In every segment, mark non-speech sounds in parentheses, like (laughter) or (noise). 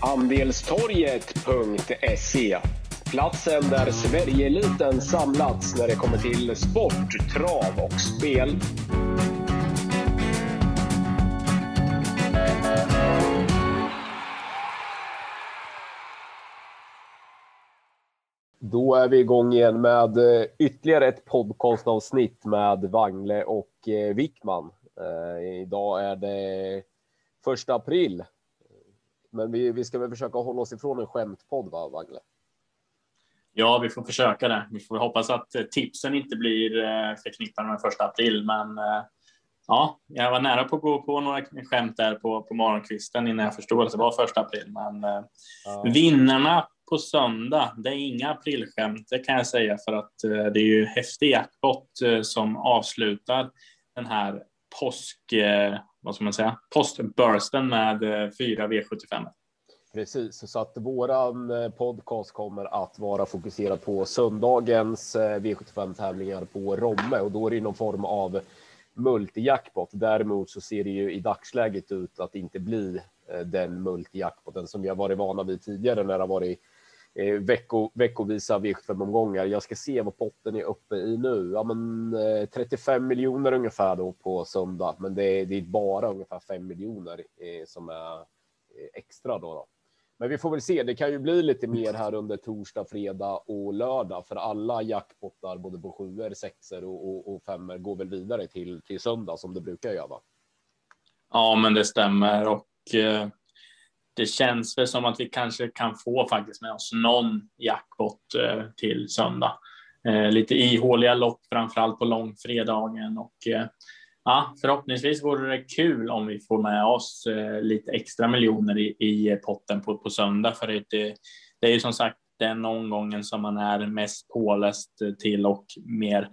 Andelstorget.se Platsen där Sverigeeliten samlats när det kommer till sport, trav och spel. Då är vi igång igen med eh, ytterligare ett podcastavsnitt med Wangle och eh, Wickman. Eh, idag är det första april. Men vi, vi ska väl försöka hålla oss ifrån en skämtpodd, va, Wangle? Ja, vi får försöka det. Vi får hoppas att tipsen inte blir förknippade med första april, men ja, jag var nära på att gå på några skämt där på, på morgonkvisten innan jag förstod att det var första april. Men ja. vinnarna på söndag. Det är inga aprilskämt, det kan jag säga, för att eh, det är ju häftig jackpot eh, som avslutar den här påsk, eh, vad ska man säga, postbursten med eh, fyra V75. Precis, så att våran eh, podcast kommer att vara fokuserad på söndagens eh, V75 tävlingar på Romme och då är det någon form av multijackpot. Däremot så ser det ju i dagsläget ut att inte bli den multijackpoten som vi har varit vana vid tidigare när det har varit eh, vecko, veckovisa V75-omgångar. Jag ska se vad potten är uppe i nu. Ja, men, eh, 35 miljoner ungefär då på söndag, men det är, det är bara ungefär 5 miljoner eh, som är eh, extra då, då. Men vi får väl se. Det kan ju bli lite mer här under torsdag, fredag och lördag för alla jackpottar, både på sjuor, sexor och, och, och femmer går väl vidare till, till söndag som det brukar göra. Ja, men det stämmer och eh, det känns väl som att vi kanske kan få faktiskt med oss någon jackpot eh, till söndag. Eh, lite ihåliga lopp, framförallt på långfredagen och eh, ja, förhoppningsvis vore det kul om vi får med oss eh, lite extra miljoner i, i potten på, på söndag för det, det är ju som sagt den omgången som man är mest påläst till och mer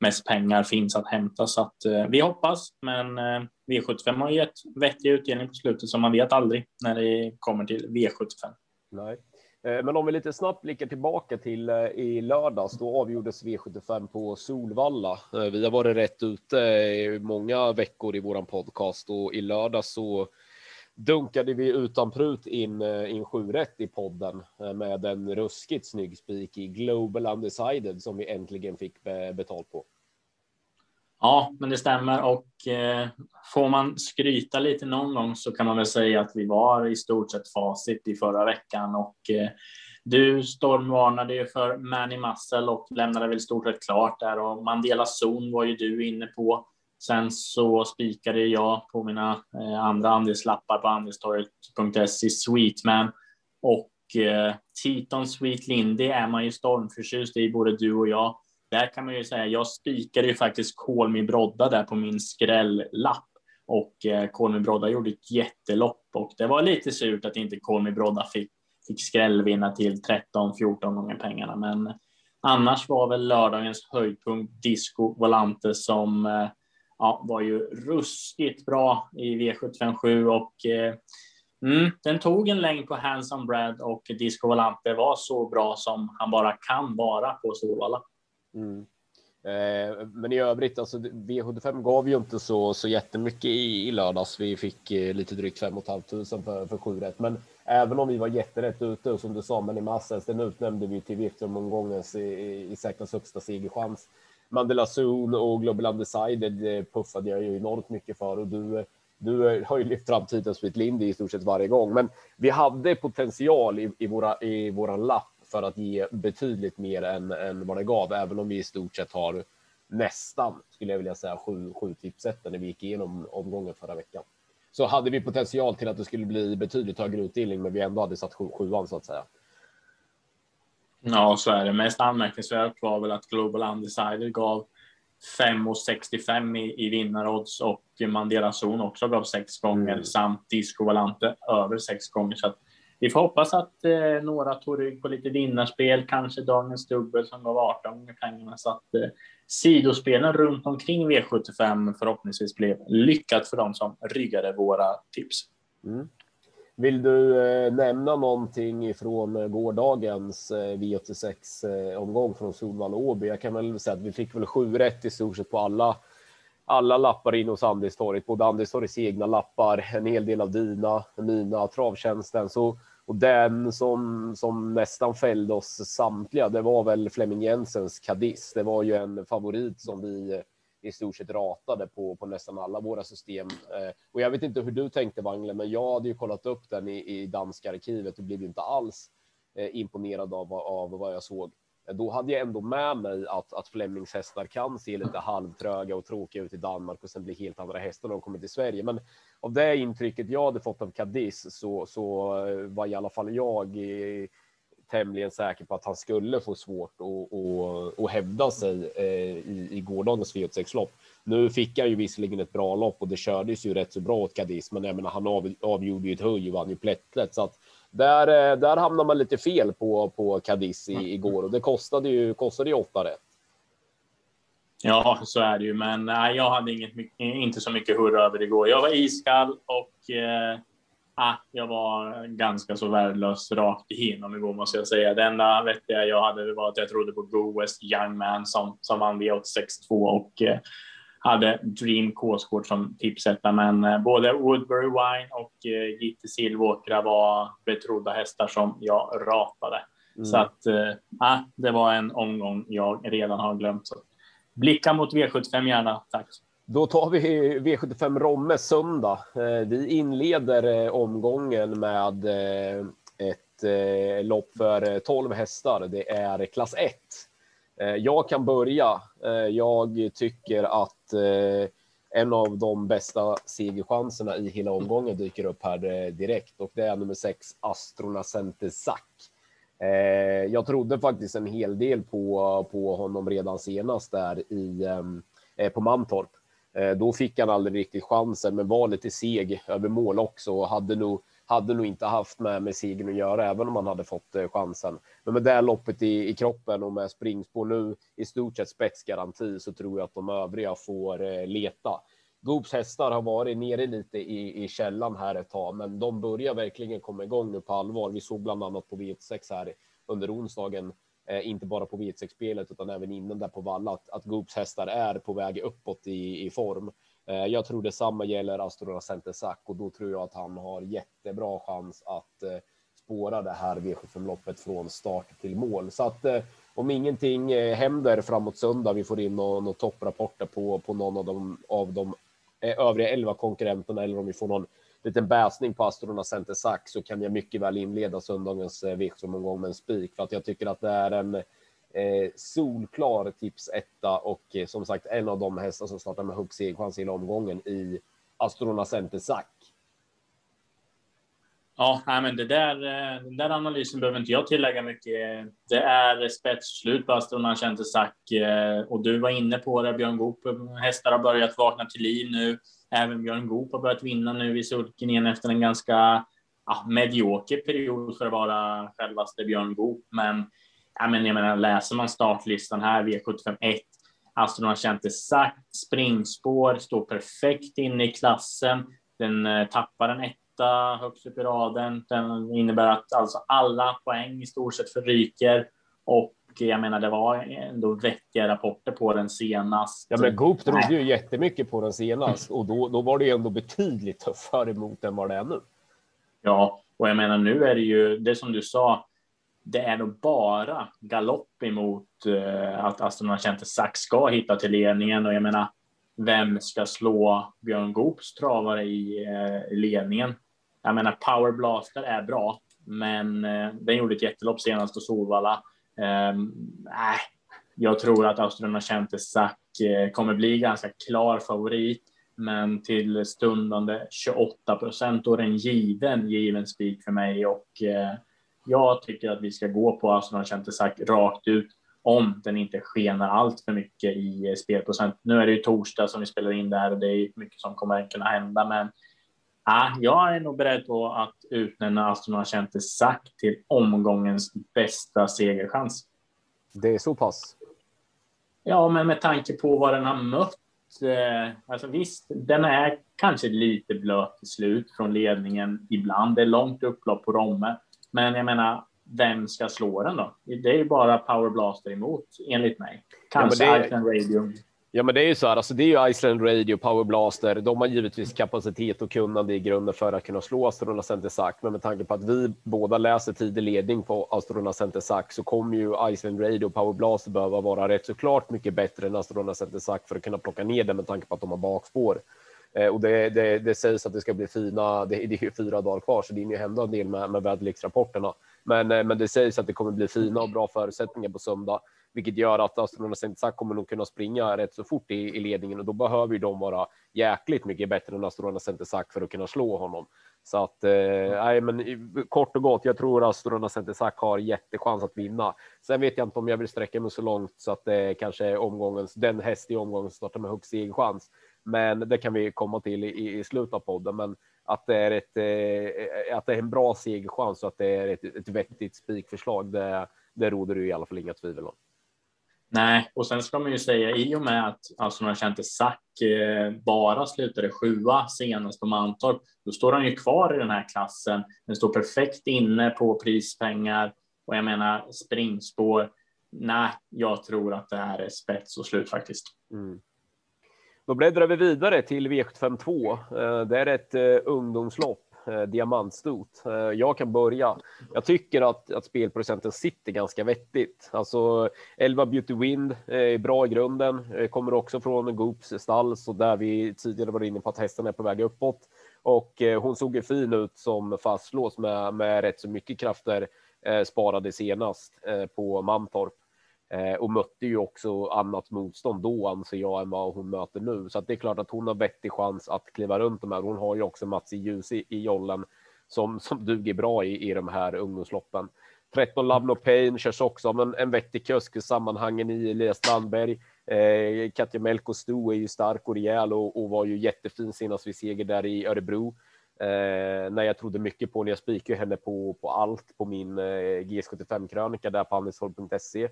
mest pengar finns att hämta. Så att eh, vi hoppas, men eh, V75 har gett vettig utdelning på slutet så man vet aldrig när det kommer till V75. Nej. Eh, men om vi lite snabbt blickar tillbaka till eh, i lördags, då avgjordes V75 på Solvalla. Eh, vi har varit rätt ute i många veckor i våran podcast och i lördags så dunkade vi utan prut in, in sju rätt i podden med en ruskigt snygg spik i Global Undecided som vi äntligen fick betalt på. Ja, men det stämmer och eh, får man skryta lite någon gång så kan man väl säga att vi var i stort sett facit i förra veckan och eh, du stormvarnade ju för Manny Muscle och lämnade väl stort sett klart där och Mandela Zon var ju du inne på. Sen så spikade jag på mina eh, andra andelslappar på andelstorget.se Sweetman och eh, Titon Sweet Lindy är man ju stormförtjust i, både du och jag. Där kan man ju säga, jag spikade ju faktiskt Kolmi Brodda där på min skrälllapp och eh, Kolmi Brodda gjorde ett jättelopp. Och det var lite surt att inte Kolmi Brodda fick, fick skrällvinna till 13-14 gånger pengarna, men annars var väl lördagens höjdpunkt Disco Volante som eh, ja, var ju ruskigt bra i V757 och eh, mm, den tog en längd på Handsome Brad och Disco Volante var så bra som han bara kan vara på Solvalla. Mm. Eh, men i övrigt, alltså V75 gav ju inte så, så jättemycket i, i lördags. Vi fick eh, lite drygt 5 500 för, för sju rätt. Men även om vi var jätterätt ute som du sa, men i massens, den utnämnde vi till V75-omgångens i, i, i högsta segerchans. Mandela Zoon och Global Undecided eh, puffade jag ju enormt mycket för och du, du eh, har ju lyft fram titeln Sweet Lindy i stort sett varje gång. Men vi hade potential i, i, våra, i våran lapp för att ge betydligt mer än, än vad det gav, även om vi i stort sett har nästan, skulle jag vilja säga, sju, sju tipsetter när vi gick igenom omgången förra veckan. Så hade vi potential till att det skulle bli betydligt högre utdelning, men vi ändå hade satt sju, sjuan så att säga. Ja, så är det. Mest anmärkningsvärt var väl att Global Undecided gav 5,65 i, i vinnarodds och Mandela Zon också gav sex gånger mm. samt Disco Valante över sex gånger. Så vi får hoppas att eh, några tog rygg på lite vinnarspel, kanske dagens dubbel som gav 18 gånger pengarna så att eh, sidospelen runt omkring V75 förhoppningsvis blev lyckat för dem som ryggade våra tips. Mm. Vill du eh, nämna någonting från eh, gårdagens eh, V86 eh, omgång från Solvalla Åby? Jag kan väl säga att vi fick väl sju rätt i stort sett på alla alla lappar in hos Andistorget, både Andistorgets egna lappar, en hel del av dina, mina, travtjänsten. Så, och den som, som nästan fällde oss samtliga, det var väl Flemming Jensens Cadiz. Det var ju en favorit som vi eh, i stort sett ratade på, på nästan alla våra system. Eh, och jag vet inte hur du tänkte Wangle, men jag hade ju kollat upp den i, i danska arkivet och blev inte alls eh, imponerad av, av vad jag såg. Eh, då hade jag ändå med mig att, att Flemings hästar kan se lite halvtröga och tråkiga ut i Danmark och sen bli helt andra hästar när de kommer till Sverige. Men av det intrycket jag hade fått av Cadiz så, så eh, var i alla fall jag tämligen säker på att han skulle få svårt att, att, att hävda sig eh, i, i gårdagens V86-lopp. Nu fick han ju visserligen ett bra lopp och det kördes ju rätt så bra åt Cadiz, men jag menar, han av, avgjorde ju ett höj och vann ju plättlätt så att där, eh, där hamnar man lite fel på, på Cadiz i, igår och det kostade ju, kostade ju åtta rätt. Ja, så är det ju, men nej, jag hade inget, inte så mycket hurra över igår. Jag var iskall och eh, ah, jag var ganska så värdelös rakt igenom igår måste jag säga. Det enda vettiga jag hade var att jag trodde på Go West Young Man som, som vann V862 och eh, hade Dream K-sport som tipsetta, men eh, både Woodbury Wine och eh, Gitte Silvåkra var betrodda hästar som jag ratade. Mm. Så att eh, det var en omgång jag redan har glömt. Så blicka mot V75 gärna, tack. Då tar vi V75 Romme söndag. Eh, vi inleder eh, omgången med eh, ett lopp för 12 hästar. Det är klass 1. Jag kan börja. Jag tycker att en av de bästa segerchanserna i hela omgången dyker upp här direkt och det är nummer 6 Astrona Centesac. Eh, jag trodde faktiskt en hel del på, på honom redan senast där i, ehm, eh, på Mantorp. Eh, då fick han aldrig riktigt chansen, men var lite seg över mål också och hade nog, hade nog inte haft med, med segern att göra, även om han hade fått eh, chansen. Men med det loppet i, i kroppen och med springspår nu i stort sett spetsgaranti så tror jag att de övriga får eh, leta. Goops hästar har varit nere lite i, i källan här ett tag, men de börjar verkligen komma igång nu på allvar. Vi såg bland annat på V86 här under onsdagen Eh, inte bara på V6-spelet utan även innan där på Valla, att, att Goops hästar är på väg uppåt i, i form. Eh, jag tror detsamma gäller Astrona Centesac och då tror jag att han har jättebra chans att eh, spåra det här V75-loppet från start till mål. Så att eh, om ingenting eh, händer framåt söndag, vi får in några topprapporter på, på någon av de, av de Eh, övriga elva konkurrenterna eller om vi får någon liten bäsning på Astrona Center Sack så kan jag mycket väl inleda söndagens eh, V75-omgång med en spik för att jag tycker att det är en eh, solklar tips etta och eh, som sagt en av de hästar som startar med högst segerchans i omgången i Astrona Center Sack. Ja, nej, men det där, eh, den där analysen behöver inte jag tillägga mycket. Det är spetsslut på Astrona Center Sack eh, och du var inne på det, Björn Goop. Hästar har börjat vakna till liv nu. Även Björn Goop har börjat vinna nu i sulken igen efter en ganska ja, medioker period för att vara självaste Björn Goop. Men, ja, men jag menar, läser man startlistan här, V751, Aston har känt det sagt, springspår, står perfekt inne i klassen. Den eh, tappar en etta högst upp i raden. Den innebär att alltså alla poäng i stort sett förryker och jag menar, det var ändå vettiga rapporter på den senast. Ja, men Goop trodde ju jättemycket på den senast och då, då var det ju ändå betydligt tuffare emot än vad det är nu. Ja, och jag menar, nu är det ju det som du sa. Det är nog bara galopp emot uh, att Aston Martin Sax ska hitta till ledningen och jag menar, vem ska slå Björn Goops travare i uh, ledningen? Jag menar, Power Blaster är bra, men eh, den gjorde ett jättelopp senast på Solvalla. Eh, jag tror att Australien Sack eh, kommer bli ganska klar favorit, men till stundande 28 procent och en given, given spik för mig och eh, jag tycker att vi ska gå på Australien Sack rakt ut om den inte skenar allt för mycket i eh, spelprocent. Nu är det ju torsdag som vi spelar in där och det är mycket som kommer kunna hända, men Ah, jag är nog beredd på att utnämna Aston Chente Sack till omgångens bästa segerchans. Det är så pass? Ja, men med tanke på vad den har mött. Eh, alltså visst, den är kanske lite blöt i slut från ledningen ibland. Det är långt upplopp på Romme. Men jag menar, vem ska slå den då? Det är ju bara Power Blaster emot, enligt mig. Kanske ja, det... Radio. Ja, men det är ju så här. Alltså, det är ju Iceland Radio, Power Blaster. De har givetvis kapacitet och kunnande i grunden för att kunna slå Astrona Center Sack. Men med tanke på att vi båda läser tidig ledning på Astrona Center Sack så kommer ju Iceland Radio och Power Blaster behöva vara rätt så klart mycket bättre än Astrona Center Sack för att kunna plocka ner det med tanke på att de har bakspår. Eh, och det, det, det, sägs att det ska bli fina. Det, det är ju fyra dagar kvar, så det är ju hända en del med, med väderleksrapporterna. Men, eh, men det sägs att det kommer bli fina och bra förutsättningar på söndag vilket gör att Aston Saint kommer nog kunna springa rätt så fort i, i ledningen och då behöver ju de vara jäkligt mycket bättre än Astrona Saint för att kunna slå honom. Så att eh, nej, men kort och gott. Jag tror Astrona Saint har jättechans att vinna. Sen vet jag inte om jag vill sträcka mig så långt så att det kanske är omgångens den häst i omgången startar med högst segerchans. Men det kan vi komma till i, i slutet av podden. Men att det är ett, eh, att det är en bra segerchans och att det är ett, ett vettigt spikförslag. Det, det råder det i alla fall inga tvivel om. Nej, och sen ska man ju säga i och med att alltså, man kände Sack eh, bara slutade sjua senast på Mantorp, då står han ju kvar i den här klassen. Den står perfekt inne på prispengar och jag menar springspår. Nej, jag tror att det här är spets och slut faktiskt. Mm. Då bläddrar vi vidare till V752. Eh, det är ett eh, ungdomslopp eh, diamantstot. Jag kan börja. Jag tycker att, att spelprocenten sitter ganska vettigt. Alltså 11 Beauty Wind är bra i grunden, kommer också från Goops stall, så där vi tidigare var inne på att hästen är på väg uppåt. Och hon såg ju fin ut som fastlås med, med rätt så mycket krafter sparade senast på Mantorp. Eh, och mötte ju också annat motstånd då anser jag än vad hon möter nu. Så att det är klart att hon har vettig chans att kliva runt de här. Hon har ju också Mats i ljus i, i jollen som, som duger bra i, i de här ungdomsloppen. 13 Love No Pain körs också av en, en vettig kusk i sammanhangen i Elias Strandberg. Eh, Katja Melko Sto är ju stark och rejäl och, och var ju jättefin senast vid seger där i Örebro. Eh, när jag trodde mycket på när jag spikade henne på, på allt på min eh, GS75 krönika där på handelsholm.se.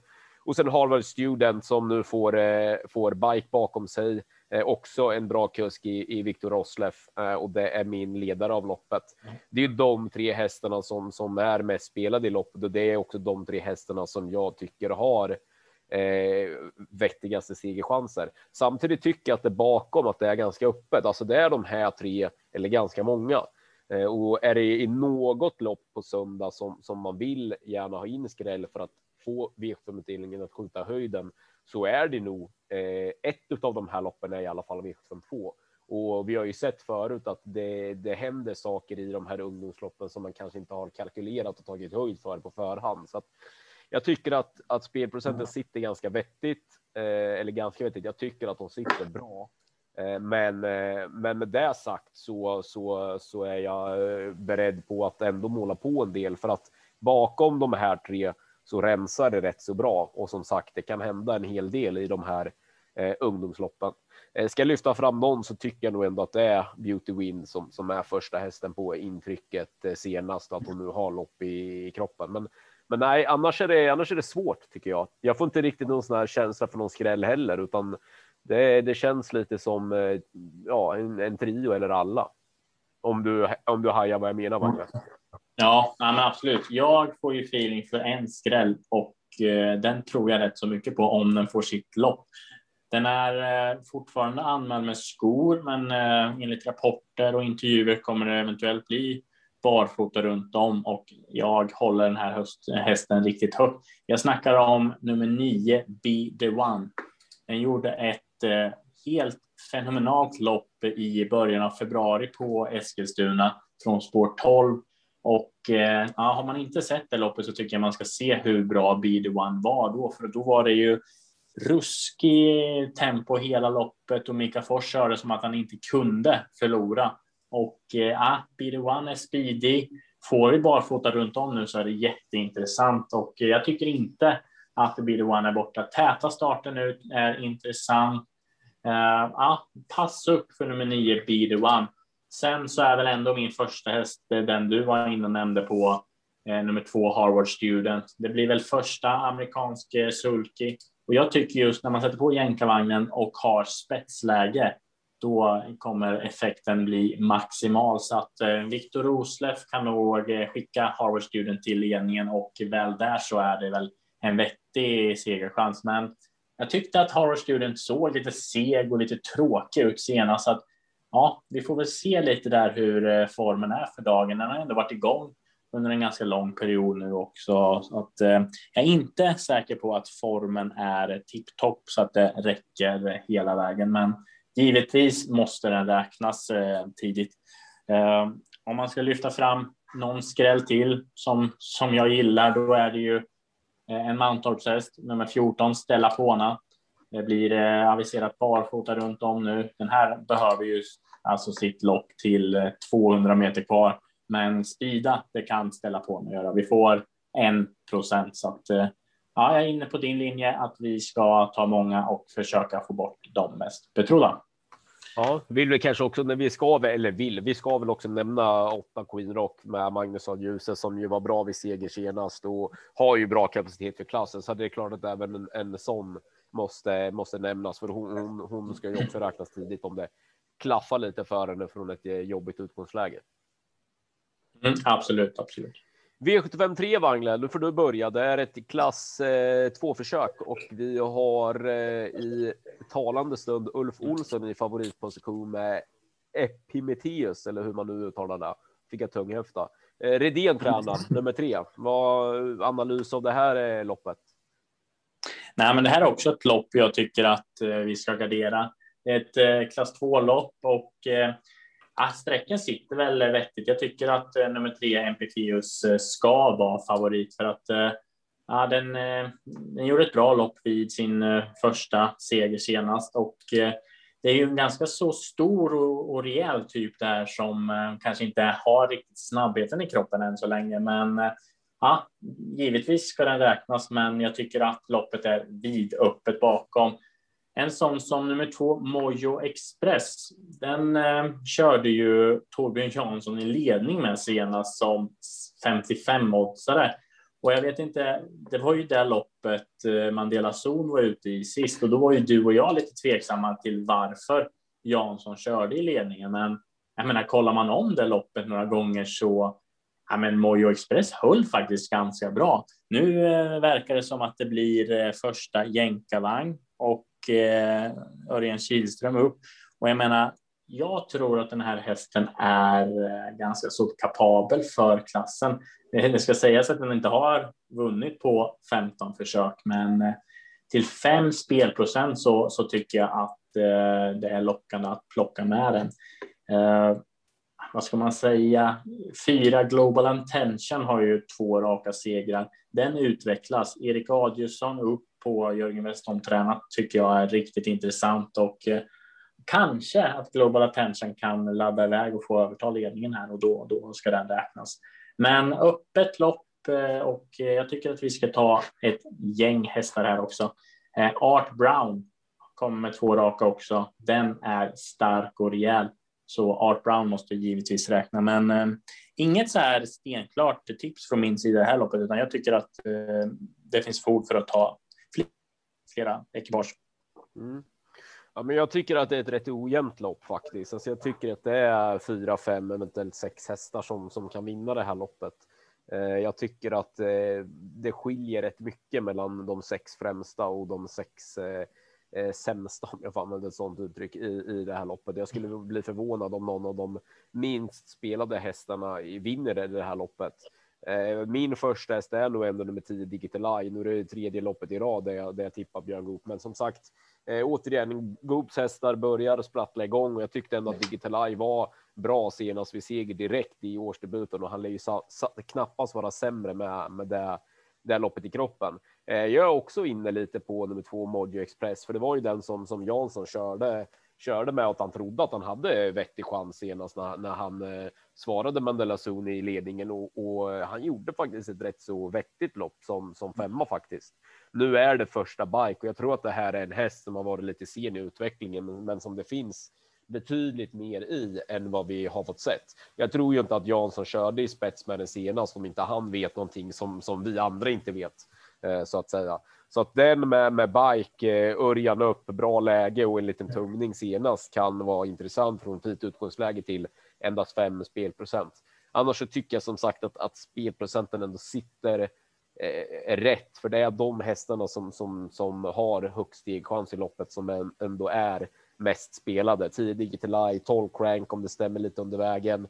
Och sen Harvard Student som nu får, eh, får bike bakom sig. Eh, också en bra kusk i, i Viktor Rosleff eh, och det är min ledare av loppet. Det är ju de tre hästarna som, som är mest spelade i loppet och det är också de tre hästarna som jag tycker har eh, vettigaste segerchanser. Samtidigt tycker jag att det bakom att det är ganska öppet. Alltså det är de här tre eller ganska många. Eh, och är det i något lopp på söndag som, som man vill gärna ha in skräll för att få V75-utdelningen att skjuta höjden så är det nog eh, ett av de här loppen är i alla fall V72. Och vi har ju sett förut att det, det händer saker i de här ungdomsloppen som man kanske inte har kalkylerat och tagit höjd för på förhand. Så att jag tycker att, att spelprocenten sitter ganska vettigt, eh, eller ganska vettigt. Jag tycker att de sitter bra. Eh, men, eh, men med det sagt så, så, så är jag eh, beredd på att ändå måla på en del för att bakom de här tre så rensar det rätt så bra. Och som sagt, det kan hända en hel del i de här eh, ungdomsloppen. Eh, ska jag lyfta fram någon så tycker jag nog ändå att det är Beauty Win som, som är första hästen på intrycket eh, senast, att hon nu har lopp i, i kroppen. Men, men nej, annars är, det, annars är det svårt tycker jag. Jag får inte riktigt någon sån här känsla för någon skräll heller, utan det, det känns lite som eh, ja, en, en trio eller alla. Om du, om du hajar vad jag menar, Magnus. Ja, men absolut. Jag får ju feeling för en skräll och eh, den tror jag rätt så mycket på om den får sitt lopp. Den är eh, fortfarande anmäld med skor, men eh, enligt rapporter och intervjuer kommer det eventuellt bli barfota runt om och jag håller den här höst, hästen riktigt högt. Jag snackar om nummer nio, Be the One. Den gjorde ett eh, helt fenomenalt lopp i början av februari på Eskilstuna från spår 12 och eh, ja, har man inte sett det loppet så tycker jag man ska se hur bra Be the One var då, för då var det ju ruskig tempo hela loppet och Mika Fors körde som att han inte kunde förlora. Och eh, ja, Be the One är speedy. Får vi barfota runt om nu så är det jätteintressant och jag tycker inte att Be the One är borta. Täta starten ut är intressant. Uh, ja, pass upp för nummer nio, Be the One. Sen så är väl ändå min första häst eh, den du var inne och nämnde på, eh, nummer två Harvard Student. Det blir väl första amerikansk eh, sulky och jag tycker just när man sätter på jänkarvagnen och har spetsläge, då kommer effekten bli maximal. Så att eh, Viktor Rosleff kan nog eh, skicka Harvard Student till ledningen och väl där så är det väl en vettig segerchans. Men jag tyckte att Harvard Student såg lite seg och lite tråkig ut senast. Så att, ja, vi får väl se lite där hur eh, formen är för dagen. Den har ändå varit igång under en ganska lång period nu också. Så att, eh, jag är inte säker på att formen är tipptopp så att det räcker hela vägen. Men givetvis måste den räknas eh, tidigt. Eh, om man ska lyfta fram någon skräll till som, som jag gillar, då är det ju eh, en Mantorpshäst, nummer 14, Stella Fona. Det blir eh, aviserat barfota runt om nu. Den här behöver ju alltså sitt lopp till eh, 200 meter kvar. Men spida, det kan ställa på med göra. Vi får en procent så att eh, ja, jag är inne på din linje att vi ska ta många och försöka få bort de mest betrodda. Ja, vill vi kanske också när vi ska, eller vill, vi ska väl också nämna åtta Queen Rock med Magnusson ljuset som ju var bra vid seger senast och har ju bra kapacitet för klassen. Så det är klart att även en, en sån måste, måste nämnas för hon, hon, hon ska ju också räknas tidigt om det klaffar lite för henne från ett eh, jobbigt utgångsläge. Mm, absolut, absolut. V75 3 Wangle, nu får du börja. Det är ett klass 2 eh, försök och vi har eh, i talande stund Ulf Olsson i favoritposition med Epimetheus eller hur man nu uttalar det. Fick jag tunghäfta. Eh, Redén tränar (laughs) nummer tre. Vad analys av det här loppet? Nej, men det här är också ett lopp jag tycker att eh, vi ska gardera. Ett eh, klass 2 lopp och eh, Ah, sträckan sitter väl vettigt. Jag tycker att eh, nummer tre, Empifeus, ska vara favorit för att eh, ja, den, eh, den gjorde ett bra lopp vid sin första seger senast och det är ju en ganska så stor och, och rejäl typ där som kanske inte har riktigt snabbheten i kroppen än så länge. Men ja, givetvis ska den räknas, men jag tycker att loppet är vidöppet bakom. En sån som nummer två, Mojo Express, den eh, körde ju Torbjörn Jansson i ledning med senast som 55-oddsare. Och jag vet inte, det var ju det loppet eh, Mandela Zon var ute i sist och då var ju du och jag lite tveksamma till varför Jansson körde i ledningen. Men jag menar, kollar man om det loppet några gånger så ja, men Mojo Express höll faktiskt ganska bra. Nu eh, verkar det som att det blir eh, första jänkarvagn och eh, Örjan Kihlström upp. Och jag menar, jag tror att den här hästen är eh, ganska så kapabel för klassen. Det ska sägas att den inte har vunnit på 15 försök, men eh, till 5 spelprocent så, så tycker jag att eh, det är lockande att plocka med den. Eh, vad ska man säga? Fyra Global Attention har ju två raka segrar. Den utvecklas. Erik Adiusson upp på Jörgen Westholm tränat tycker jag är riktigt intressant och eh, kanske att Global Attention kan ladda iväg och få överta ledningen här och då, då ska den räknas. Men öppet lopp eh, och eh, jag tycker att vi ska ta ett gäng hästar här också. Art Brown kommer med två raka också. Den är stark och rejäl. Så Art Brown måste givetvis räkna, men eh, inget så här stenklart tips från min sida i det här loppet, utan jag tycker att eh, det finns fog för att ta flera ekipage. Mm. Ja, men jag tycker att det är ett rätt ojämnt lopp faktiskt. Alltså jag tycker att det är fyra, fem, eventuellt sex hästar som, som kan vinna det här loppet. Eh, jag tycker att eh, det skiljer rätt mycket mellan de sex främsta och de sex eh, eh, sämsta, om jag får använda ett sådant uttryck, i, i det här loppet. Jag skulle bli förvånad om någon av de minst spelade hästarna vinner det här loppet. Eh, min första häst är nog ändå nummer 10 Digital Eye. Nu är det tredje loppet i rad där jag, där jag tippar Björn Goop. Men som sagt, eh, återigen, Goops hästar börjar sprattla igång och jag tyckte ändå att Digital Eye var bra senast vid seger direkt i årsdebuten och han lär ju sa, sa, knappast vara sämre med, med det, det loppet i kroppen. Eh, jag är också inne lite på nummer två Mojo Express, för det var ju den som, som Jansson körde körde med att han trodde att han hade vettig chans senast när, när han eh, svarade Mandela Zon i ledningen och, och, han gjorde faktiskt ett rätt så vettigt lopp som, som femma faktiskt. Nu är det första bike och jag tror att det här är en häst som har varit lite sen i utvecklingen, men, men som det finns betydligt mer i än vad vi har fått sett. Jag tror ju inte att Jansson körde i spets med den senast om inte han vet någonting som, som vi andra inte vet eh, så att säga. Så att den med, med bike, eh, Örjan upp, bra läge och en liten tungning senast kan vara intressant från fint utgångsläge till endast 5 spelprocent. Annars så tycker jag som sagt att, att spelprocenten ändå sitter eh, rätt, för det är de hästarna som, som, som har högst stegchans i loppet som ändå är mest spelade. Tidig till 12 crank om det stämmer lite under vägen.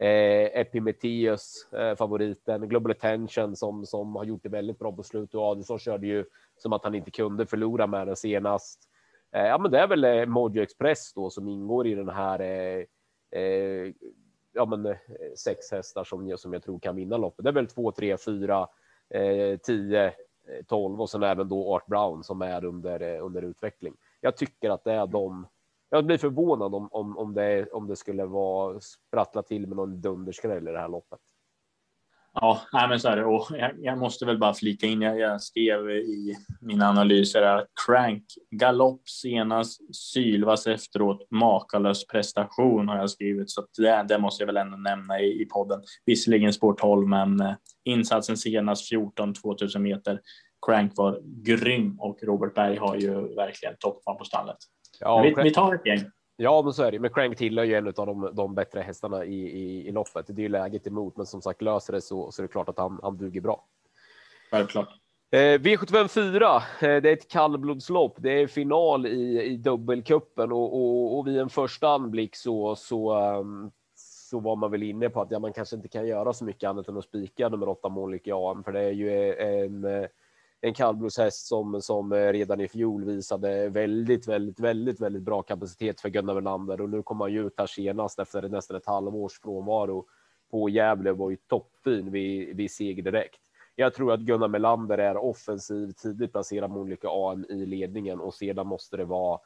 Eh, Epimetheus, eh, favoriten, Global Attention som, som har gjort det väldigt bra på slutet och Adelsson körde ju som att han inte kunde förlora med den senast. Eh, ja, men det är väl eh, Mojo Express då som ingår i den här eh, eh, ja, men eh, sex hästar som, som jag tror kan vinna loppet. Det är väl två, tre, fyra, eh, tio, eh, tolv och sen även då Art Brown som är under, eh, under utveckling. Jag tycker att det är de jag blir förvånad om, om, om, det, om det skulle vara sprattla till med någon dunderskräll i det här loppet. Ja, nej, men så är det. Och jag, jag, måste väl bara flika in. Jag, jag skrev i mina analyser att Crank galopp senast, Sylvas efteråt, makalös prestation har jag skrivit. Så det, det måste jag väl ändå nämna i, i podden. Visserligen spår 12, men eh, insatsen senast 14 2000 meter. Crank var grym och Robert Berg har ju verkligen toppfan på stallet. Ja, vi, vi, tar ett gäng. Ja, men så är det. Men Crank tillhör ju en av de, de bättre hästarna i, i, i loppet. Det är ju läget emot, men som sagt löser det så, så är det klart att han, han duger bra. Självklart. Eh, V75 4, eh, det är ett kallblodslopp. Det är final i, i dubbelkuppen och, och, och vid en första anblick så, så, um, så var man väl inne på att ja, man kanske inte kan göra så mycket annat än att spika nummer åtta Månlykke AM, för det är ju en en en kallblodshäst som, som eh, redan i fjol visade väldigt, väldigt, väldigt, väldigt bra kapacitet för Gunnar Welander och nu kommer han ju ut här senast efter nästan ett halvårs frånvaro på Gävle var ju toppfin vid, vid seger direkt. Jag tror att Gunnar Melander är offensiv, tidigt placerad med olika AM i ledningen och sedan måste det vara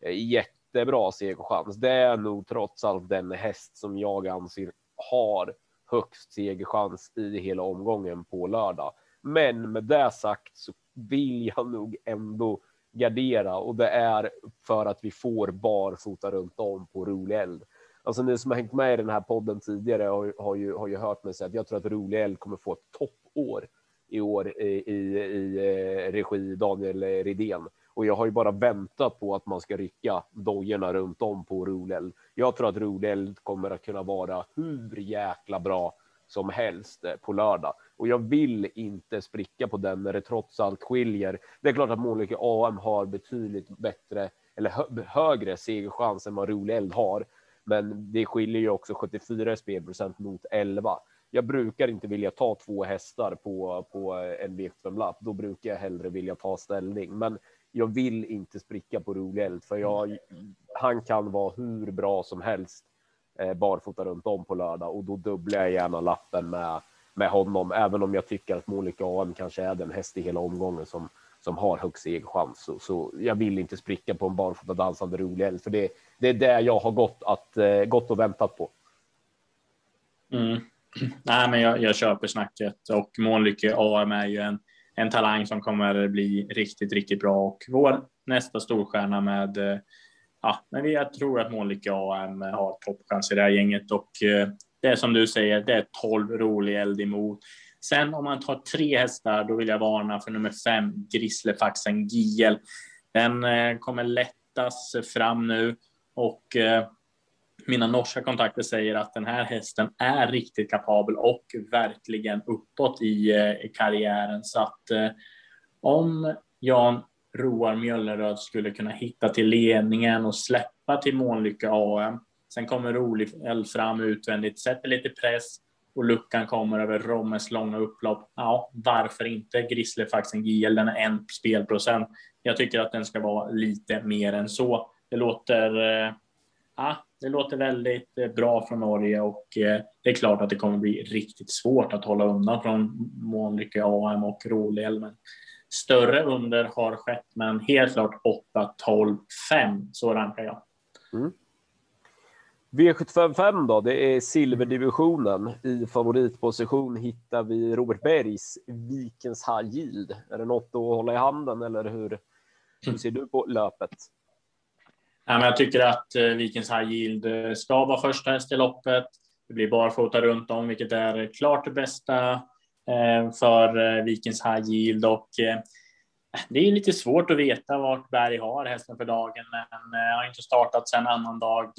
eh, jättebra segerchans. Det är nog trots allt den häst som jag anser har högst segerchans i hela omgången på lördag. Men med det sagt så vill jag nog ändå gardera och det är för att vi får barfota runt om på rolig eld. Alltså ni som har hängt med i den här podden tidigare har, har, ju, har ju hört mig säga att jag tror att rolig eld kommer få ett toppår i år i, i, i eh, regi Daniel Redén. Och jag har ju bara väntat på att man ska rycka dojorna runt om på rolig Jag tror att rolig kommer att kunna vara hur jäkla bra som helst eh, på lördag och jag vill inte spricka på den när det trots allt skiljer. Det är klart att Månlykke AM har betydligt bättre eller hö högre segerchans än vad Rolig Eld har, men det skiljer ju också 74 spelprocent mot 11. Jag brukar inte vilja ta två hästar på på eh, en V75-lapp. Då brukar jag hellre vilja ta ställning, men jag vill inte spricka på Rolig Eld för jag. Han kan vara hur bra som helst Eh, barfota runt om på lördag och då dubblar jag gärna lappen med med honom, även om jag tycker att Monica AM kanske är den häst i hela omgången som som har högst segerchans. Så, så jag vill inte spricka på en barfota dansande rolig eld, för det, det är det jag har gått, att, eh, gått och väntat på. Mm. (clears throat) Nej, men jag, jag köper snacket och Månlycke AM är ju en, en talang som kommer bli riktigt, riktigt bra och vår nästa storstjärna med eh, Ja, men jag tror att Månlycke AM har toppchans i det här gänget och eh, det är som du säger, det är 12 rolig eld emot. Sen om man tar tre hästar, då vill jag varna för nummer fem, Grislefaxen Giel. Den eh, kommer lättas fram nu och eh, mina norska kontakter säger att den här hästen är riktigt kapabel och verkligen uppåt i, karriären. Så att om Jan Roar Mjölneröd skulle kunna hitta till ledningen och släppa till Månlycke AM Sen kommer rolig fram utvändigt, sätter lite press och luckan kommer över Rommes långa upplopp. Ja, varför inte Grislefaxen GL? Den är en spelprocent. Jag tycker att den ska vara lite mer än så. Det låter, eh, ja, det låter väldigt eh, bra från Norge och eh, det är klart att det kommer bli riktigt svårt att hålla undan från Månlycke AM och Rålälven. Större under har skett, men helt klart 8, 12, 5. Så rankar jag. Mm. V755 då, det är silverdivisionen. I favoritposition hittar vi Robert Bergs Vikens High Yield. Är det något att hålla i handen eller hur, hur ser du på löpet? Ja, men jag tycker att eh, Vikens High Yield eh, ska vara första häst i loppet. Det blir barfota runt om, vilket är klart det bästa Eh, för eh, Vikens High Yield och eh, det är lite svårt att veta vart Berg har hästen för dagen, men har inte startat sedan annan dag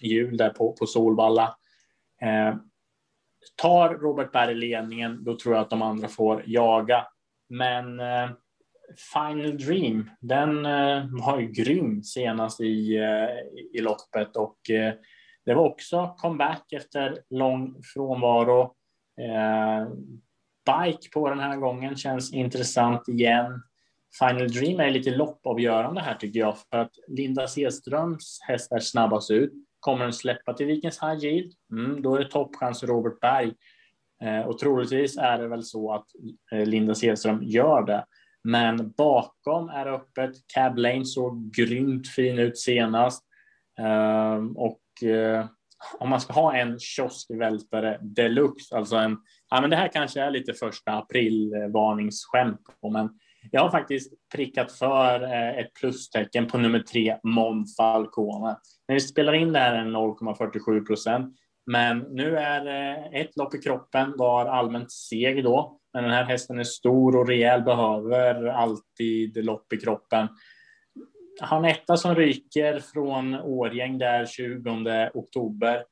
jul där på, på Solvalla. Eh, tar Robert Berg ledningen, då tror jag att de andra får jaga. Men eh, Final Dream, den eh, var ju grym senast i, eh, i loppet och eh, det var också comeback efter lång frånvaro. Bike på den här gången känns intressant igen. Final Dream är lite loppavgörande här tycker jag för att Linda Sedströms häst är snabbast ut. Kommer den släppa till Vikens High Yield? Mm, då är det toppchans Robert Berg. Eh, och troligtvis är det väl så att eh, Linda Sedström gör det. Men bakom är öppet. Cab Lane såg grymt fin ut senast. Eh, och eh, om man ska ha en kioskvältare deluxe, alltså en, ja men det här kanske är lite första april varningsskämt på, men jag har faktiskt prickat för eh, ett plustecken på nummer tre, Mon Falcone. När vi spelar in det här är 0,47 procent, men nu är eh, ett lopp i kroppen, var allmänt seg då. Men den här hästen är stor och rejäl, behöver alltid lopp i kroppen. Han etta som ryker från Årgäng där 20 oktober.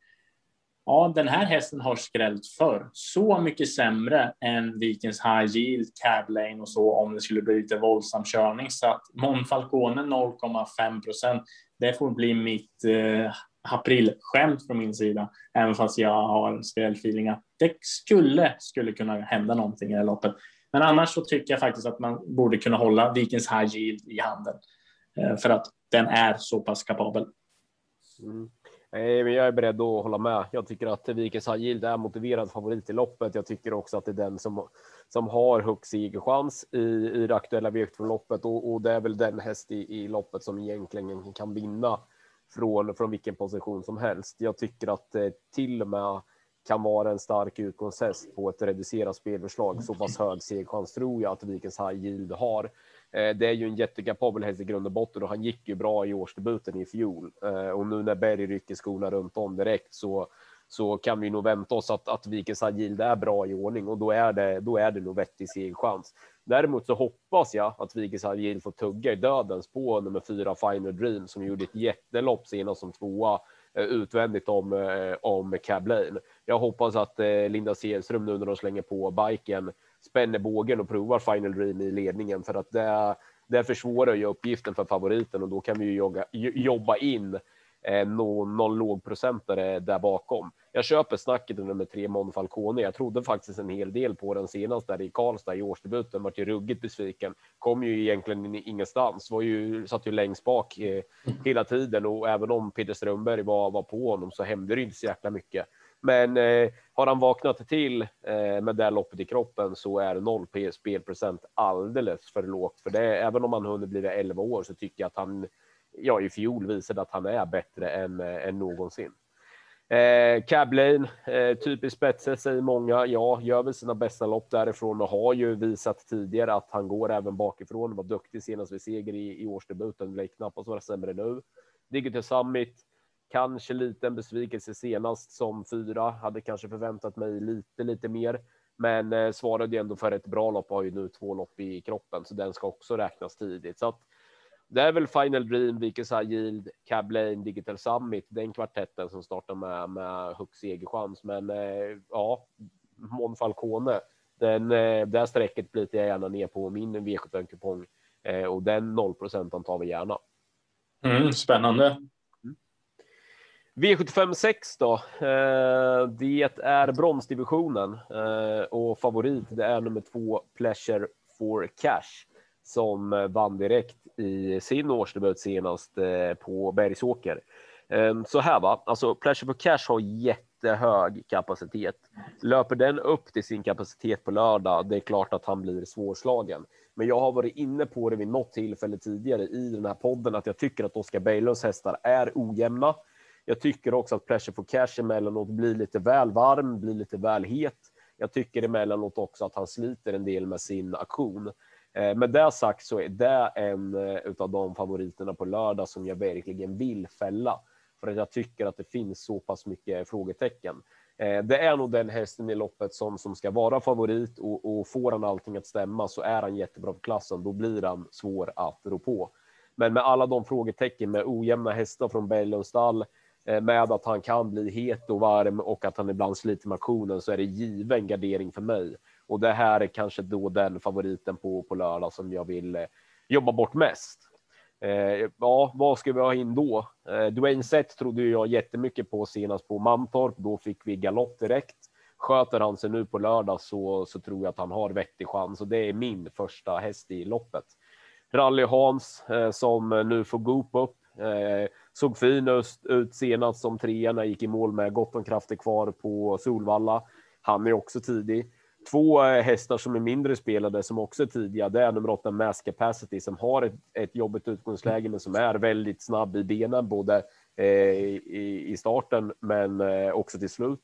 Ja, den här hästen har skrällt för så mycket sämre än Vikens High Yield, Cab Lane och så om det skulle bli lite våldsam körning. Så att Monfalcone 0,5 procent. Det får bli mitt eh, aprilskämt från min sida, även fast jag har skrällfeeling att det skulle skulle kunna hända någonting i det här loppet. Men annars så tycker jag faktiskt att man borde kunna hålla Vikens High Yield i handen eh, för att den är så pass kapabel. Mm. Nej, men jag är beredd att hålla med. Jag tycker att Vikens Yield är motiverad favorit i loppet. Jag tycker också att det är den som, som har högst segerchans i, i det aktuella V7-loppet och, och det är väl den häst i, i loppet som egentligen kan vinna från, från vilken position som helst. Jag tycker att det till och med kan vara en stark utgångshäst på ett reducerat spelförslag. Så pass hög segerchans tror jag att Vikens High Yield har. Eh, det är ju en jättekapabel häst i grund och botten och han gick ju bra i årsdebuten i fjol. Eh, och nu när Berg rycker skorna runt om direkt så, så kan vi nog vänta oss att, att Vikens Agil är bra i ordning och då är det, då är det nog vettig segerchans. Däremot så hoppas jag att Vikens Agil får tugga i dödens på nummer fyra Final Dream som gjorde ett jättelopp senast som tvåa eh, utvändigt om, om Cab Lane. Jag hoppas att Linda Selström nu när de slänger på biken spänner bågen och provar Final Dream i ledningen för att det, det försvårar ju uppgiften för favoriten och då kan vi ju jogga, jobba in eh, någon, någon lågprocentare där bakom. Jag köper snacket under nummer tre Mon Falcone. Jag trodde faktiskt en hel del på den senast där i Karlstad i årsdebuten. Vart ju ruggigt besviken. Kom ju egentligen ingenstans. Var ju satt ju längst bak eh, hela tiden och även om Peter Strömberg var, var på honom så hände det inte så jäkla mycket. Men eh, har han vaknat till eh, med det loppet i kroppen så är 0 spelprocent alldeles för lågt för det. Även om han hunnit bli 11 år så tycker jag att han ja, i fjol visade att han är bättre än, eh, än någonsin. Eh, Cablane, eh, typiskt spetsig säger många. Ja, gör väl sina bästa lopp därifrån och har ju visat tidigare att han går även bakifrån. Var duktig senast vid seger i, i årsdebuten. Lär knappast vara sämre nu. Digital Summit Kanske lite en besvikelse senast som fyra. Hade kanske förväntat mig lite, lite mer, men eh, svarade ju ändå för ett bra lopp. och Har ju nu två lopp i kroppen, så den ska också räknas tidigt. Så att det är väl Final Dream, Vikes Yield, Cab Lane, Digital Summit, den kvartetten som startar med med högst segerchans. Men eh, ja, Mon Falcone, den eh, där strecket blir jag gärna ner på min V75 kupong eh, och den 0% tar vi gärna. Mm, spännande. V75 6 då. Eh, det är bronsdivisionen eh, och favorit det är nummer två Pleasure for Cash som vann direkt i sin årsdebut senast eh, på Bergsåker. Ehm, så här va, alltså Pleasure for Cash har jättehög kapacitet. Löper den upp till sin kapacitet på lördag, det är klart att han blir svårslagen. Men jag har varit inne på det vid något tillfälle tidigare i den här podden att jag tycker att Oskar Berglunds hästar är ojämna. Jag tycker också att Pressure for Cash emellanåt blir lite väl varm, blir lite väl het. Jag tycker emellanåt också att han sliter en del med sin aktion. Eh, med det sagt så är det en eh, av de favoriterna på lördag som jag verkligen vill fälla för att jag tycker att det finns så pass mycket frågetecken. Eh, det är nog den hästen i loppet som, som ska vara favorit och, och får han allting att stämma så är han jättebra för klassen. Då blir han svår att rå på. Men med alla de frågetecken med ojämna hästar från Berglunds stall, Eh, med att han kan bli het och varm och att han ibland sliter med aktionen så är det given gardering för mig. Och det här är kanske då den favoriten på, på lördag som jag vill eh, jobba bort mest. Eh, ja, vad ska vi ha in då? Eh, Dwayne Sett trodde jag jättemycket på senast på Mantorp. Då fick vi galopp direkt. Sköter han sig nu på lördag så, så tror jag att han har vettig chans och det är min första häst i loppet. Rally Hans eh, som nu får Goop upp. Eh, såg fin ut senast som trea när gick i mål med gott om krafter kvar på Solvalla. Han är också tidig. Två eh, hästar som är mindre spelade som också är tidiga. Det är nummer åtta Mass Capacity som har ett, ett jobbigt utgångsläge men som är väldigt snabb i benen både eh, i, i starten men eh, också till slut.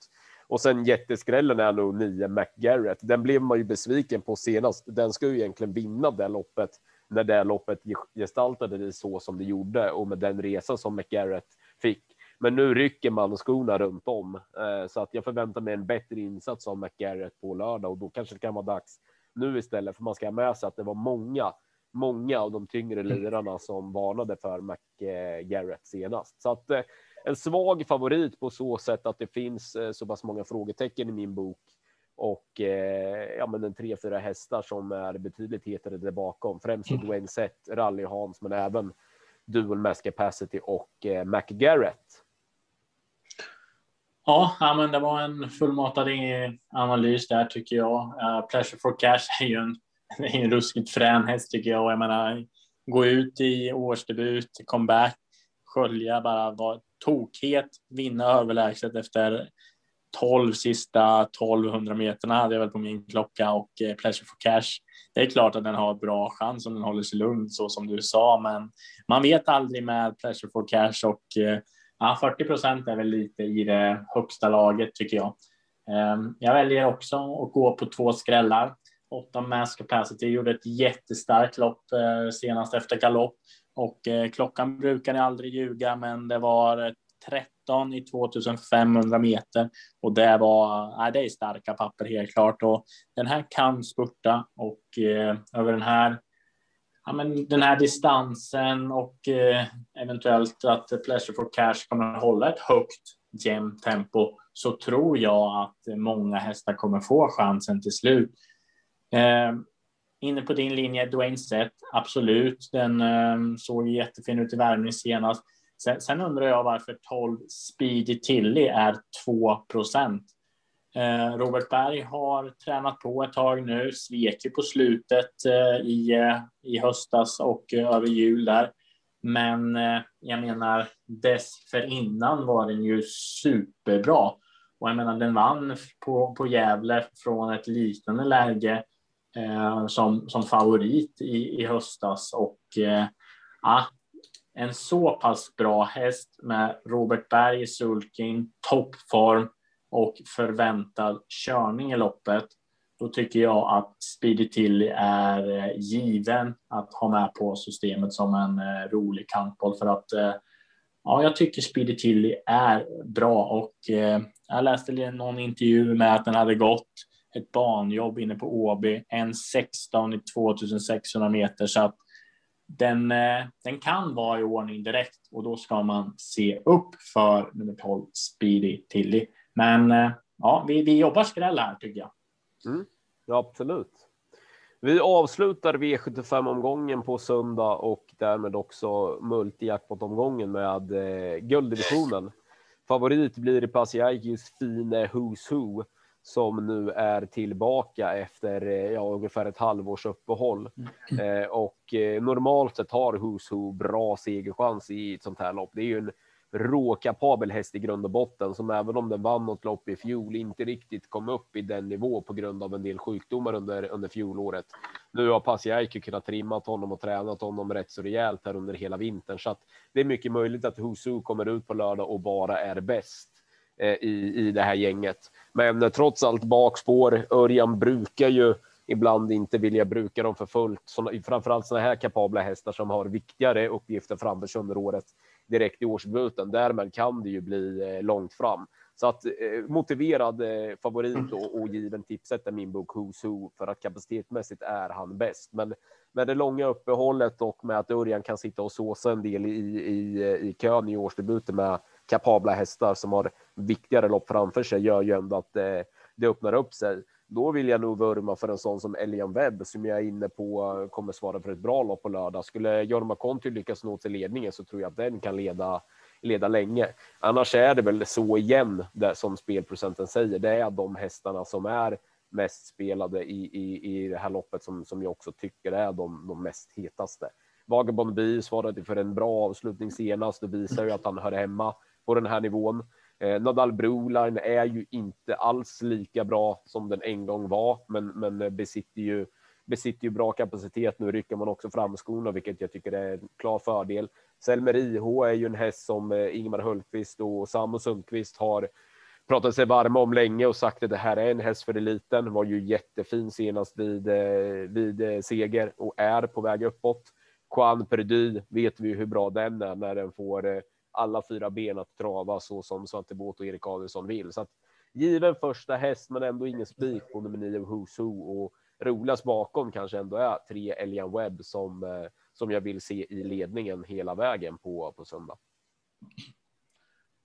Och sen jätteskrällen är nog nio McGarrett. Den blev man ju besviken på senast. Den ska ju egentligen vinna det loppet när det loppet gestaltade det så som det gjorde och med den resa som McGarrett fick. Men nu rycker man skorna runt om eh, så att jag förväntar mig en bättre insats av McGarrett på lördag och då kanske det kan vara dags nu istället för man ska ha med sig att det var många, många av de tyngre mm. lirarna som varnade för McGarrett senast. Så att eh, en svag favorit på så sätt att det finns eh, så pass många frågetecken i min bok och eh, ja, men en tre, fyra hästar som är betydligt hetare där bakom. Främst mm. Dwayne Sett, Rally Hans, men även Dual Mass Capacity och eh, McGarrett. Ja, ja, men det var en fullmatad analys där tycker jag. Uh, Pleasure for Cash är ju en, en ruskigt frän häst tycker jag. Jag menar, gå ut i årsdebut, comeback, skölja, bara vara tokhet, vinna överlägset efter 12 sista 1200 meterna hade jag väl på min klocka och eh, Pleasure for Cash. Det är klart att den har bra chans om den håller sig lugn så som du sa, men man vet aldrig med Pleasure for Cash och eh, ja, 40 procent är väl lite i det högsta laget tycker jag. Ehm, jag väljer också att gå på två skrällar. 8 mass capacity gjorde ett jättestarkt lopp eh, senast efter galopp och eh, klockan brukar aldrig ljuga, men det var eh, 30 13 i 2500 meter och det var, nej, det är starka papper helt klart och den här kan spurta och eh, över den här Ja, men den här distansen och eh, eventuellt att Pleasure for Cash kommer att hålla ett högt jämnt tempo så tror jag att många hästar kommer få chansen till slut. Eh, inne på din linje, Dwayne Sett, absolut. Den eh, såg jättefin ut i värmning senast. Sen, sen, undrar jag varför 12 Speedy Tilly är 2 procent. Eh, Robert Berg har tränat på ett tag nu, svek ju på slutet eh, i, eh, i höstas och eh, över jul där. Men eh, jag menar, dessförinnan var den ju superbra. Och jag menar, den vann på, på Gävle från ett liknande läge eh, som, som favorit i, i höstas. Och eh, ja, en så pass bra häst med Robert Berg i sulking, toppform och förväntad körning i loppet, då tycker jag att Speedy Tilly är eh, given att ha med på systemet som en eh, rolig kantboll för att eh, ja, jag tycker Speedy Tilly är bra och jag läste någon intervju med att den hade gått ett banjobb inne på Åby, en 16 i 2600 meter så att den, eh, den kan vara i ordning direkt och då ska man se upp för nummer 12 Speedy Tilly. Men eh, ja, vi, vi jobbar skräll här tycker jag. Mm, ja, absolut. Vi avslutar V75 omgången på söndag och därmed också multijackpot-omgången med eh, gulddivisionen. Favorit blir Pasiaikis fine Who's Who som nu är tillbaka efter eh, ja, ungefär ett halvårs uppehåll. Mm. Eh, och eh, normalt sett har Who's Who bra segerchans i ett sånt här lopp. Det är ju en råkapabel häst i grund och botten som även om den vann något lopp i fjol inte riktigt kom upp i den nivå på grund av en del sjukdomar under, under fjolåret. Nu har Pasiaiki kunnat trimmat honom och tränat honom rätt så rejält här under hela vintern så att det är mycket möjligt att Who's kommer ut på lördag och bara är bäst Eh, i, i det här gänget. Men trots allt bakspår. Örjan brukar ju ibland inte vilja bruka dem för fullt. Så, framförallt sådana här kapabla hästar som har viktigare uppgifter framför sig under året direkt i årsdebuten. Därmed kan det ju bli eh, långt fram. Så att eh, motiverad eh, favorit och, och given tipset är min bok Who's Who för att kapacitetsmässigt är han bäst. Men med det långa uppehållet och med att Örjan kan sitta och såsa en del i, i, eh, i kön i årsdebuten med kapabla hästar som har viktigare lopp framför sig gör ju ändå att det, det öppnar upp sig. Då vill jag nog vurma för en sån som Elian Webb som jag är inne på kommer svara för ett bra lopp på lördag. Skulle Jorma Konti lyckas nå till ledningen så tror jag att den kan leda leda länge. Annars är det väl så igen, det som spelprocenten säger. Det är de hästarna som är mest spelade i, i, i det här loppet som, som jag också tycker är de, de mest hetaste. Vagabond B svarade för en bra avslutning senast. Det visar ju att han hör hemma på den här nivån. Eh, Nadal Broline är ju inte alls lika bra som den en gång var, men, men besitter ju besitter ju bra kapacitet. Nu rycker man också fram skorna, vilket jag tycker är en klar fördel. Selmer IH är ju en häst som eh, Ingemar Ingmar Hultqvist och Samu Sundqvist har pratat sig varma om länge och sagt att det här är en häst för eliten. Var ju jättefin senast vid, eh, vid eh, seger och är på väg uppåt. Juan Perdy vet vi hur bra den är när den får alla fyra ben att trava så som Svante Båt och Erik Adelsson vill. Så att given första häst, men ändå ingen spik på nummer nio Who's Who och roligast bakom kanske ändå är tre Elian Webb som eh, som jag vill se i ledningen hela vägen på, på söndag.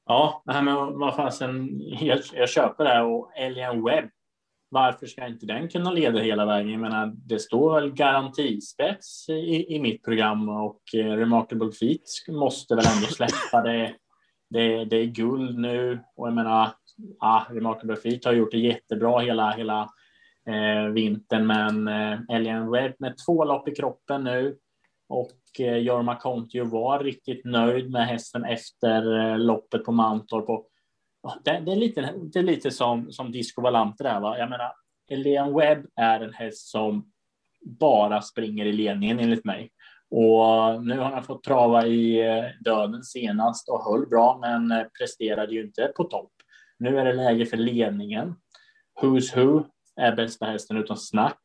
Ja, men vad fasen, jag, jag köper det här och Elian Webb. Varför ska inte den kunna leda hela vägen? Jag menar, det står väl garantispets i, i mitt program och eh, Remarkable Feet måste väl ändå släppa det. Det, det är guld nu och jag menar, ja, Remarkable Feet har gjort det jättebra hela, hela eh, vintern, men eh, Elian Webb med två lopp i kroppen nu och eh, Jorma Kontio var riktigt nöjd med hästen efter eh, loppet på Mantorp. Och det, det, är lite, det är lite som, som Disco Valante där. Va? Jag menar, Elian Webb är en häst som bara springer i ledningen enligt mig. Och nu har han fått trava i eh, döden senast och höll bra, men eh, presterade ju inte på topp. Nu är det läge för ledningen. Who's Who är bästa hästen utan snack,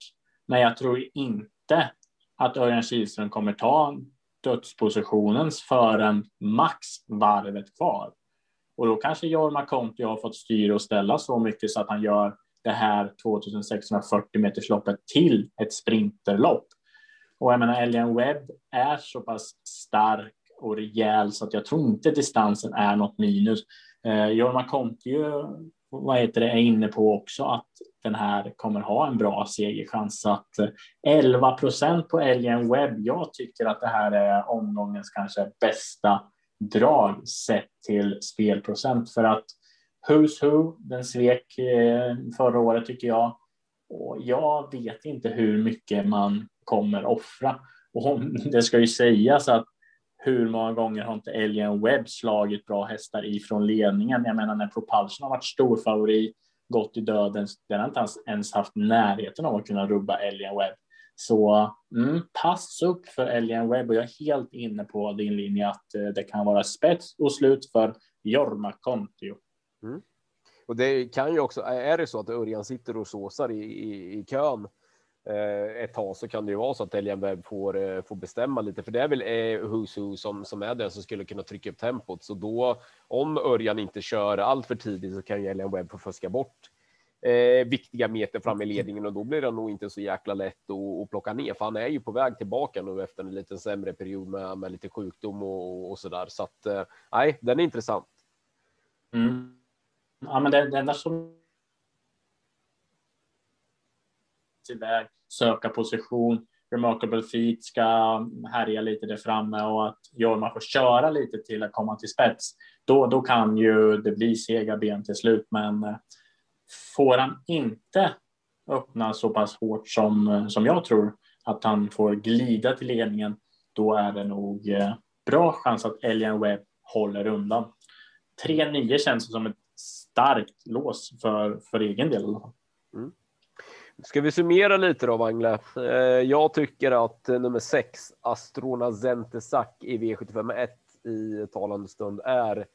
men jag tror inte att Örjan Kihlström kommer ta dödspositionens förrän max varvet kvar. Och då kanske Jorma Kontio har fått styra och ställa så mycket så att han gör det här 2640 metersloppet till ett sprinterlopp. Och jag menar, Elian Webb är så pass stark och rejäl så att jag tror inte distansen är något minus. Eh, Jorma Kontio, vad heter det, är inne på också att den här kommer ha en bra segerchans. Så att eh, 11 procent på Elian Webb. Jag tycker att det här är omgångens kanske bästa drag sett till spelprocent för att Who's Who, den svek eh, förra året tycker jag. Och jag vet inte hur mycket man kommer offra. Och (laughs) det ska ju sägas att hur många gånger har inte Alien Webb slagit bra hästar ifrån ledningen? Jag menar när Propulsion har varit storfavorit gått i döden, den har inte ens haft närheten av att kunna rubba Alien Webb. Så mm, pass upp för Elian Webb och jag är helt inne på din linje att eh, det kan vara spets och slut för Jorma Kontio. Mm. Och det kan ju också, är det så att Örjan sitter och såsar i, i, i kön Eh, ett tag så kan det ju vara så att Elian Webb får, eh, får bestämma lite, för det är väl eh, Who's Who som, som är den som skulle kunna trycka upp tempot. Så då, om Örjan inte kör allt för tidigt så kan ju Elian Webb få fuska bort eh, viktiga meter fram i ledningen och då blir det nog inte så jäkla lätt att, att plocka ner, för han är ju på väg tillbaka nu efter en lite sämre period med, med lite sjukdom och, och så där. Så att eh, nej, den är intressant. Mm. Ja, men det, det enda som iväg, söka position. Remarkable Feet ska härja lite där framme och att Jorma får köra lite till att komma till spets. Då, då kan ju det bli sega ben till slut, men eh, får han inte öppna så pass hårt som, eh, som jag tror att han får glida till ledningen, då är det nog eh, bra chans att Elian Webb håller undan. 3-9 känns som ett starkt lås för, för egen del. Mm. Ska vi summera lite då, Wangle? Eh, jag tycker att nummer sex, Astrona Zentesak i V751 i talande stund är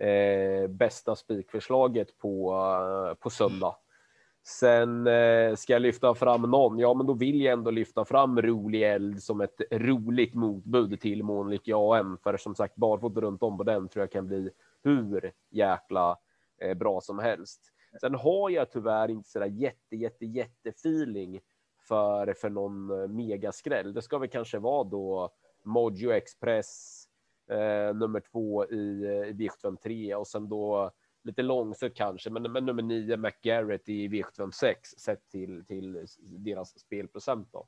eh, bästa spikförslaget på, på söndag. Sen eh, ska jag lyfta fram någon, ja men då vill jag ändå lyfta fram Rolig Eld som ett roligt motbud till Månlik AM. För som sagt, barfota runt om på den tror jag kan bli hur jäkla eh, bra som helst. Sen har jag tyvärr inte sådär jätte, jätte, jätte feeling för, för någon eh, megaskräll. Det ska väl kanske vara då Mojo Express, eh, nummer två i, eh, i V753 och sen då lite långsökt kanske, men, men nummer nio McGarrett i V756 sett till, till deras spelprocent. Då.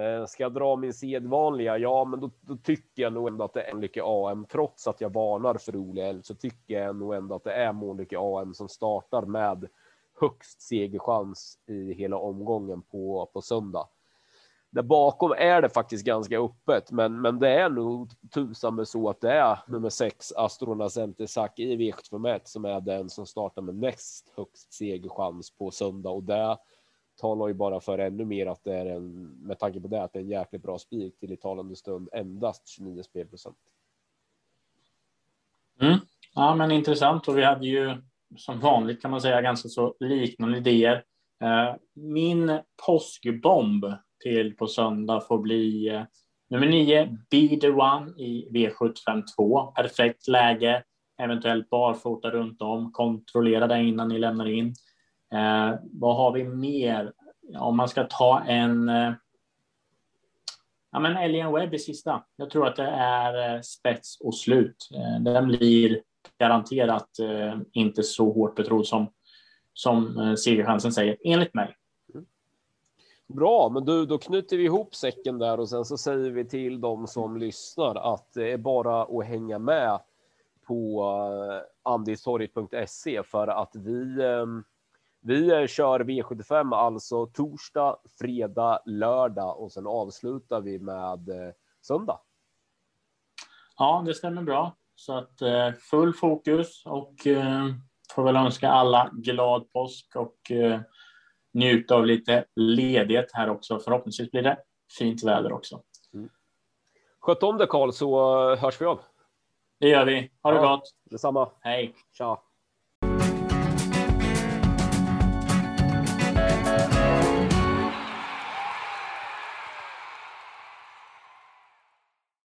Eh, ska jag dra min sedvanliga? Ja, men då, då, tycker jag nog ändå att det är Mölnlycke AM. Trots att jag varnar för Ole så tycker jag nog ändå att det är Mölnlycke AM som startar med högst segerchans i hela omgången på, på söndag. Där bakom är det faktiskt ganska öppet, men, men det är nog tusan med så att det är nummer sex Astronas Centesak i V751 som är den som startar med näst högst segerchans på söndag och det talar ju bara för ännu mer att det är en med tanke på det att det är en jäkligt bra spik till i talande stund endast 29 spelprocent. Mm. Ja, men intressant och vi hade ju som vanligt kan man säga ganska så liknande idéer. Eh, min påskbomb till på söndag får bli eh, nummer nio, Be the One i V752. Perfekt läge, eventuellt barfota runt om, kontrollera det innan ni lämnar in. Eh, vad har vi mer? Om man ska ta en eh, Ja, men Alien Webb i sista. Jag tror att det är eh, spets och slut. Eh, den blir garanterat eh, inte så hårt betrodd som, som eh, segerchansen säger, enligt mig. Bra, men du, då knyter vi ihop säcken där och sen så säger vi till dem som lyssnar att det är bara att hänga med på uh, andistorget.se för att vi um, vi kör V75 alltså torsdag, fredag, lördag och sen avslutar vi med uh, söndag. Ja, det stämmer bra. Så att full fokus och får väl önska alla glad påsk och njuta av lite ledighet här också. Förhoppningsvis blir det fint väder också. Mm. Sköt om dig Karl så hörs vi av. Det gör vi. Ha det ja, gott. Detsamma. Hej. Tja.